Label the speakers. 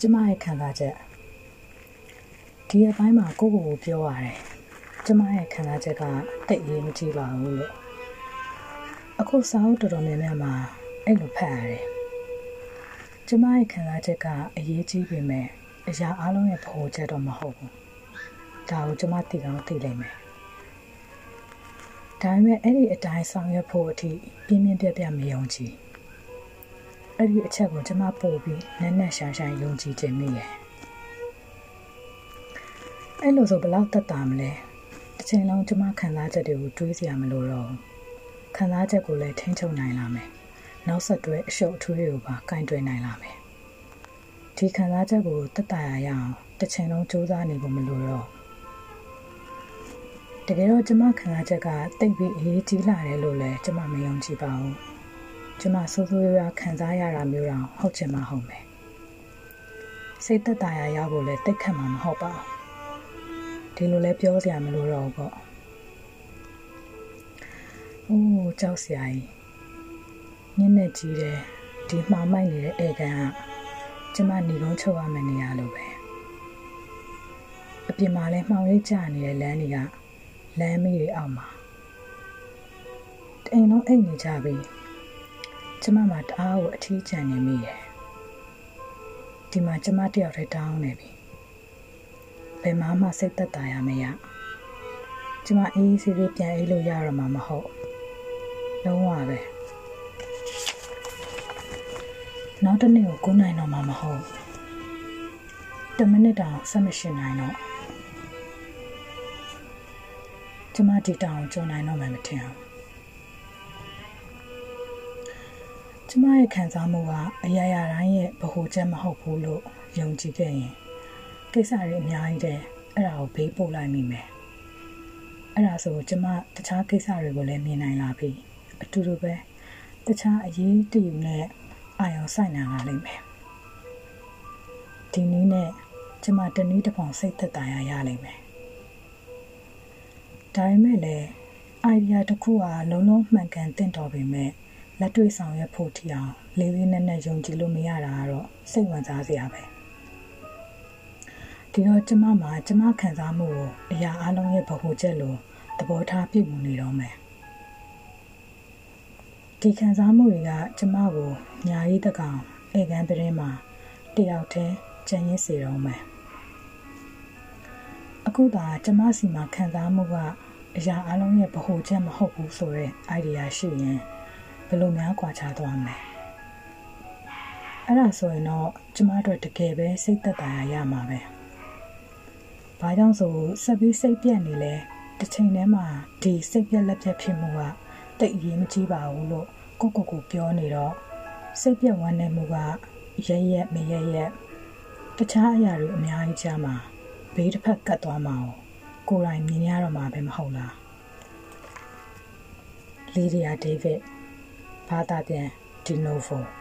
Speaker 1: ကျမရဲ့ခံစားချက်ဒီအပိုင်းမှာကိုကိုကိုပြောရတယ်ကျမရဲ့ခံစားချက်ကတိတ်ရေးမကြည့်ပါဘူးလို့အခုစာအုပ်တော်တော်များများမှာအဲ့လိုဖတ်ရတယ်ကျမရဲ့ခံစားချက်ကအရေးကြီးပေမဲ့အရာအလုံးရဲ့ပုံချက်တော့မဟုတ်ဘူးဒါကိုကျမသိကောင်းသိလိမ့်မယ်ဒါပေမဲ့အဲ့ဒီအတိုင်းဆောင်ရွက်ဖို့အထိပြင်းပြင်းပြပြမယုံကြည် အဲ့ဒီအချက်ကိုကျမပို့ပြီးနက်နက်ရှာရှာယုံကြည်ခြင်းမိရဲ့အဲ့လိုဆိုဘယ်လောက်တက်တာမလဲတစ်ချိန်လုံးကျမခံစားချက်တွေကိုတွေးစရာမလိုတော့ခံစားချက်ကိုလည်းထိန်းချုပ်နိုင်လာမယ်နောက်ဆက်တွဲအရှုပ်အထွေးတွေကိုပါကင်တွယ်နိုင်လာမယ်ဒီခံစားချက်ကိုတက်တာရအောင်တစ်ချိန်လုံးစူးစမ်းနေဖို့မလိုတော့တကယ်တော့ကျမခံစားချက်ကတိတ်ပြီးအေးကြီးလာတယ်လို့လည်းကျမမယုံကြည်ပါဘူး ကျမဆိုးဆိုးရွားရွားခံစားရတာမျိုးတော့ဟုတ်ချင်မှဟုတ်မယ်စိတ်သက်သာရာရဖို့လည်းတိတ်ခတ်မှာမဟုတ်ပါဘူးဒီလိုလဲပြောစရာမလိုတော့ဘူးပေါ့အိုးကြောက်စရာကြီးညနေကြီးတယ်ဒီမှောင်မိုက်နေတဲ့ဧကန်ကကျမညီကုန်းချုပ်ရမယ့်နေရာလိုပဲအပြင်မှာလဲမှောင်ရိပ်ကျနေတဲ့လမ်းတွေကလမ်းမေးတွေအောက်မှာတိမ်လုံးအိတ်နေကြပြီ ကျမမှာတအားကိုအထီးကျန်နေမိရဲ့ဒီမှာကျမတယောက်တည်းတောင်းနေပြီဘယ်မှမှစိတ်သက်သာရမရကျမအေးအေးဆေးဆေးပြန်အေးလို့ရတော့မှာမဟုတ်လုံးဝပဲနောက်တစ်နေ့ကို9နိုင်တော့မှာမဟုတ်10မိနစ်တောင်18နိုင်တော့ကျမဒီတောင်ကြုံနိုင်တော့မှမထင်ဘူး ကျမရဲ့ခံစားမှုကအရာရာတိုင်းရဲ့ဗဟုချက်မဟုတ်ဘူးလို့ယုံကြည်ခဲ့ရင်ကိစ္စတွေအများကြီးတဲ့အဲ့ဒါကိုဘေးပို့လိုက်မိမယ်အဲ့ဒါဆိုကျမတခြားကိစ္စတွေကိုလည်းမြင်နိုင်လာပြီအတူတူပဲတခြားအရေးတယူနဲ့အာရုံစိုက်နိုင်လာလိမ့်မယ်ဒီနည်းနဲ့ကျမတနည်းတစ်ပုံစိတ်သက်သာရရလိမ့်မယ်ဒါပေမဲ့လည်း idea တစ်ခုဟာလုံးလုံးမှန်ကန်တင့်တော်ပေမဲ့ လက်တွေ့ဆောင်ရွက်ဖို့ထီအောင်လေးလေးနက်နက်ယုံကြည်လို့မရတာကတော့စိတ်ဝင်စားစရာပဲဒီတော့ကျမမှာကျမခံစားမှုကိုအရာအလုံးရဲ့ဗဟုချက်လို့သဘောထားပြည့်မှုနေတော့မယ်ဒီခံစားမှုတွေကကျမကိုညာရေးတကောင်ဧကန်ပရင်မှာတယောက်တည်းကြံရင်းစေတော့မယ်အခုသာကျမစီမှာခံစားမှုကအရာအလုံးရဲ့ဗဟုချက်မဟုတ်ဘူးဆိုတဲ့ idea ရှိရင် ဘယ်လိုများကွာခြားသွားမလဲအဲ့ဒါဆိုရင်တော့ကျမတို့တကယ်ပဲစိတ်သက်သာရရမှာပဲဘာကြောင့်ဆိုဆက်ပြီးစိတ်ပြက်နေလဲတစ်ချိန်တည်းမှာဒီစိတ်ပြက်လက်ပြက်ဖြစ်မှုကတိတ်အရေးမကြီးပါဘူးလို့ကိုကိုကိုပြောနေတော့စိတ်ပြက်ဝမ်းနေမှုကရရက်မရရက်တခြားအရာတွေအများကြီးကြားမှာဘေးတစ်ဖက်ကတ်သွားမှာကိုယ်တိုင်မြင်ရတော့မှာပဲမဟုတ်လားလီဒီ ယာဒေးဗစ်ဘာသာပြန်ဒီနိုဗို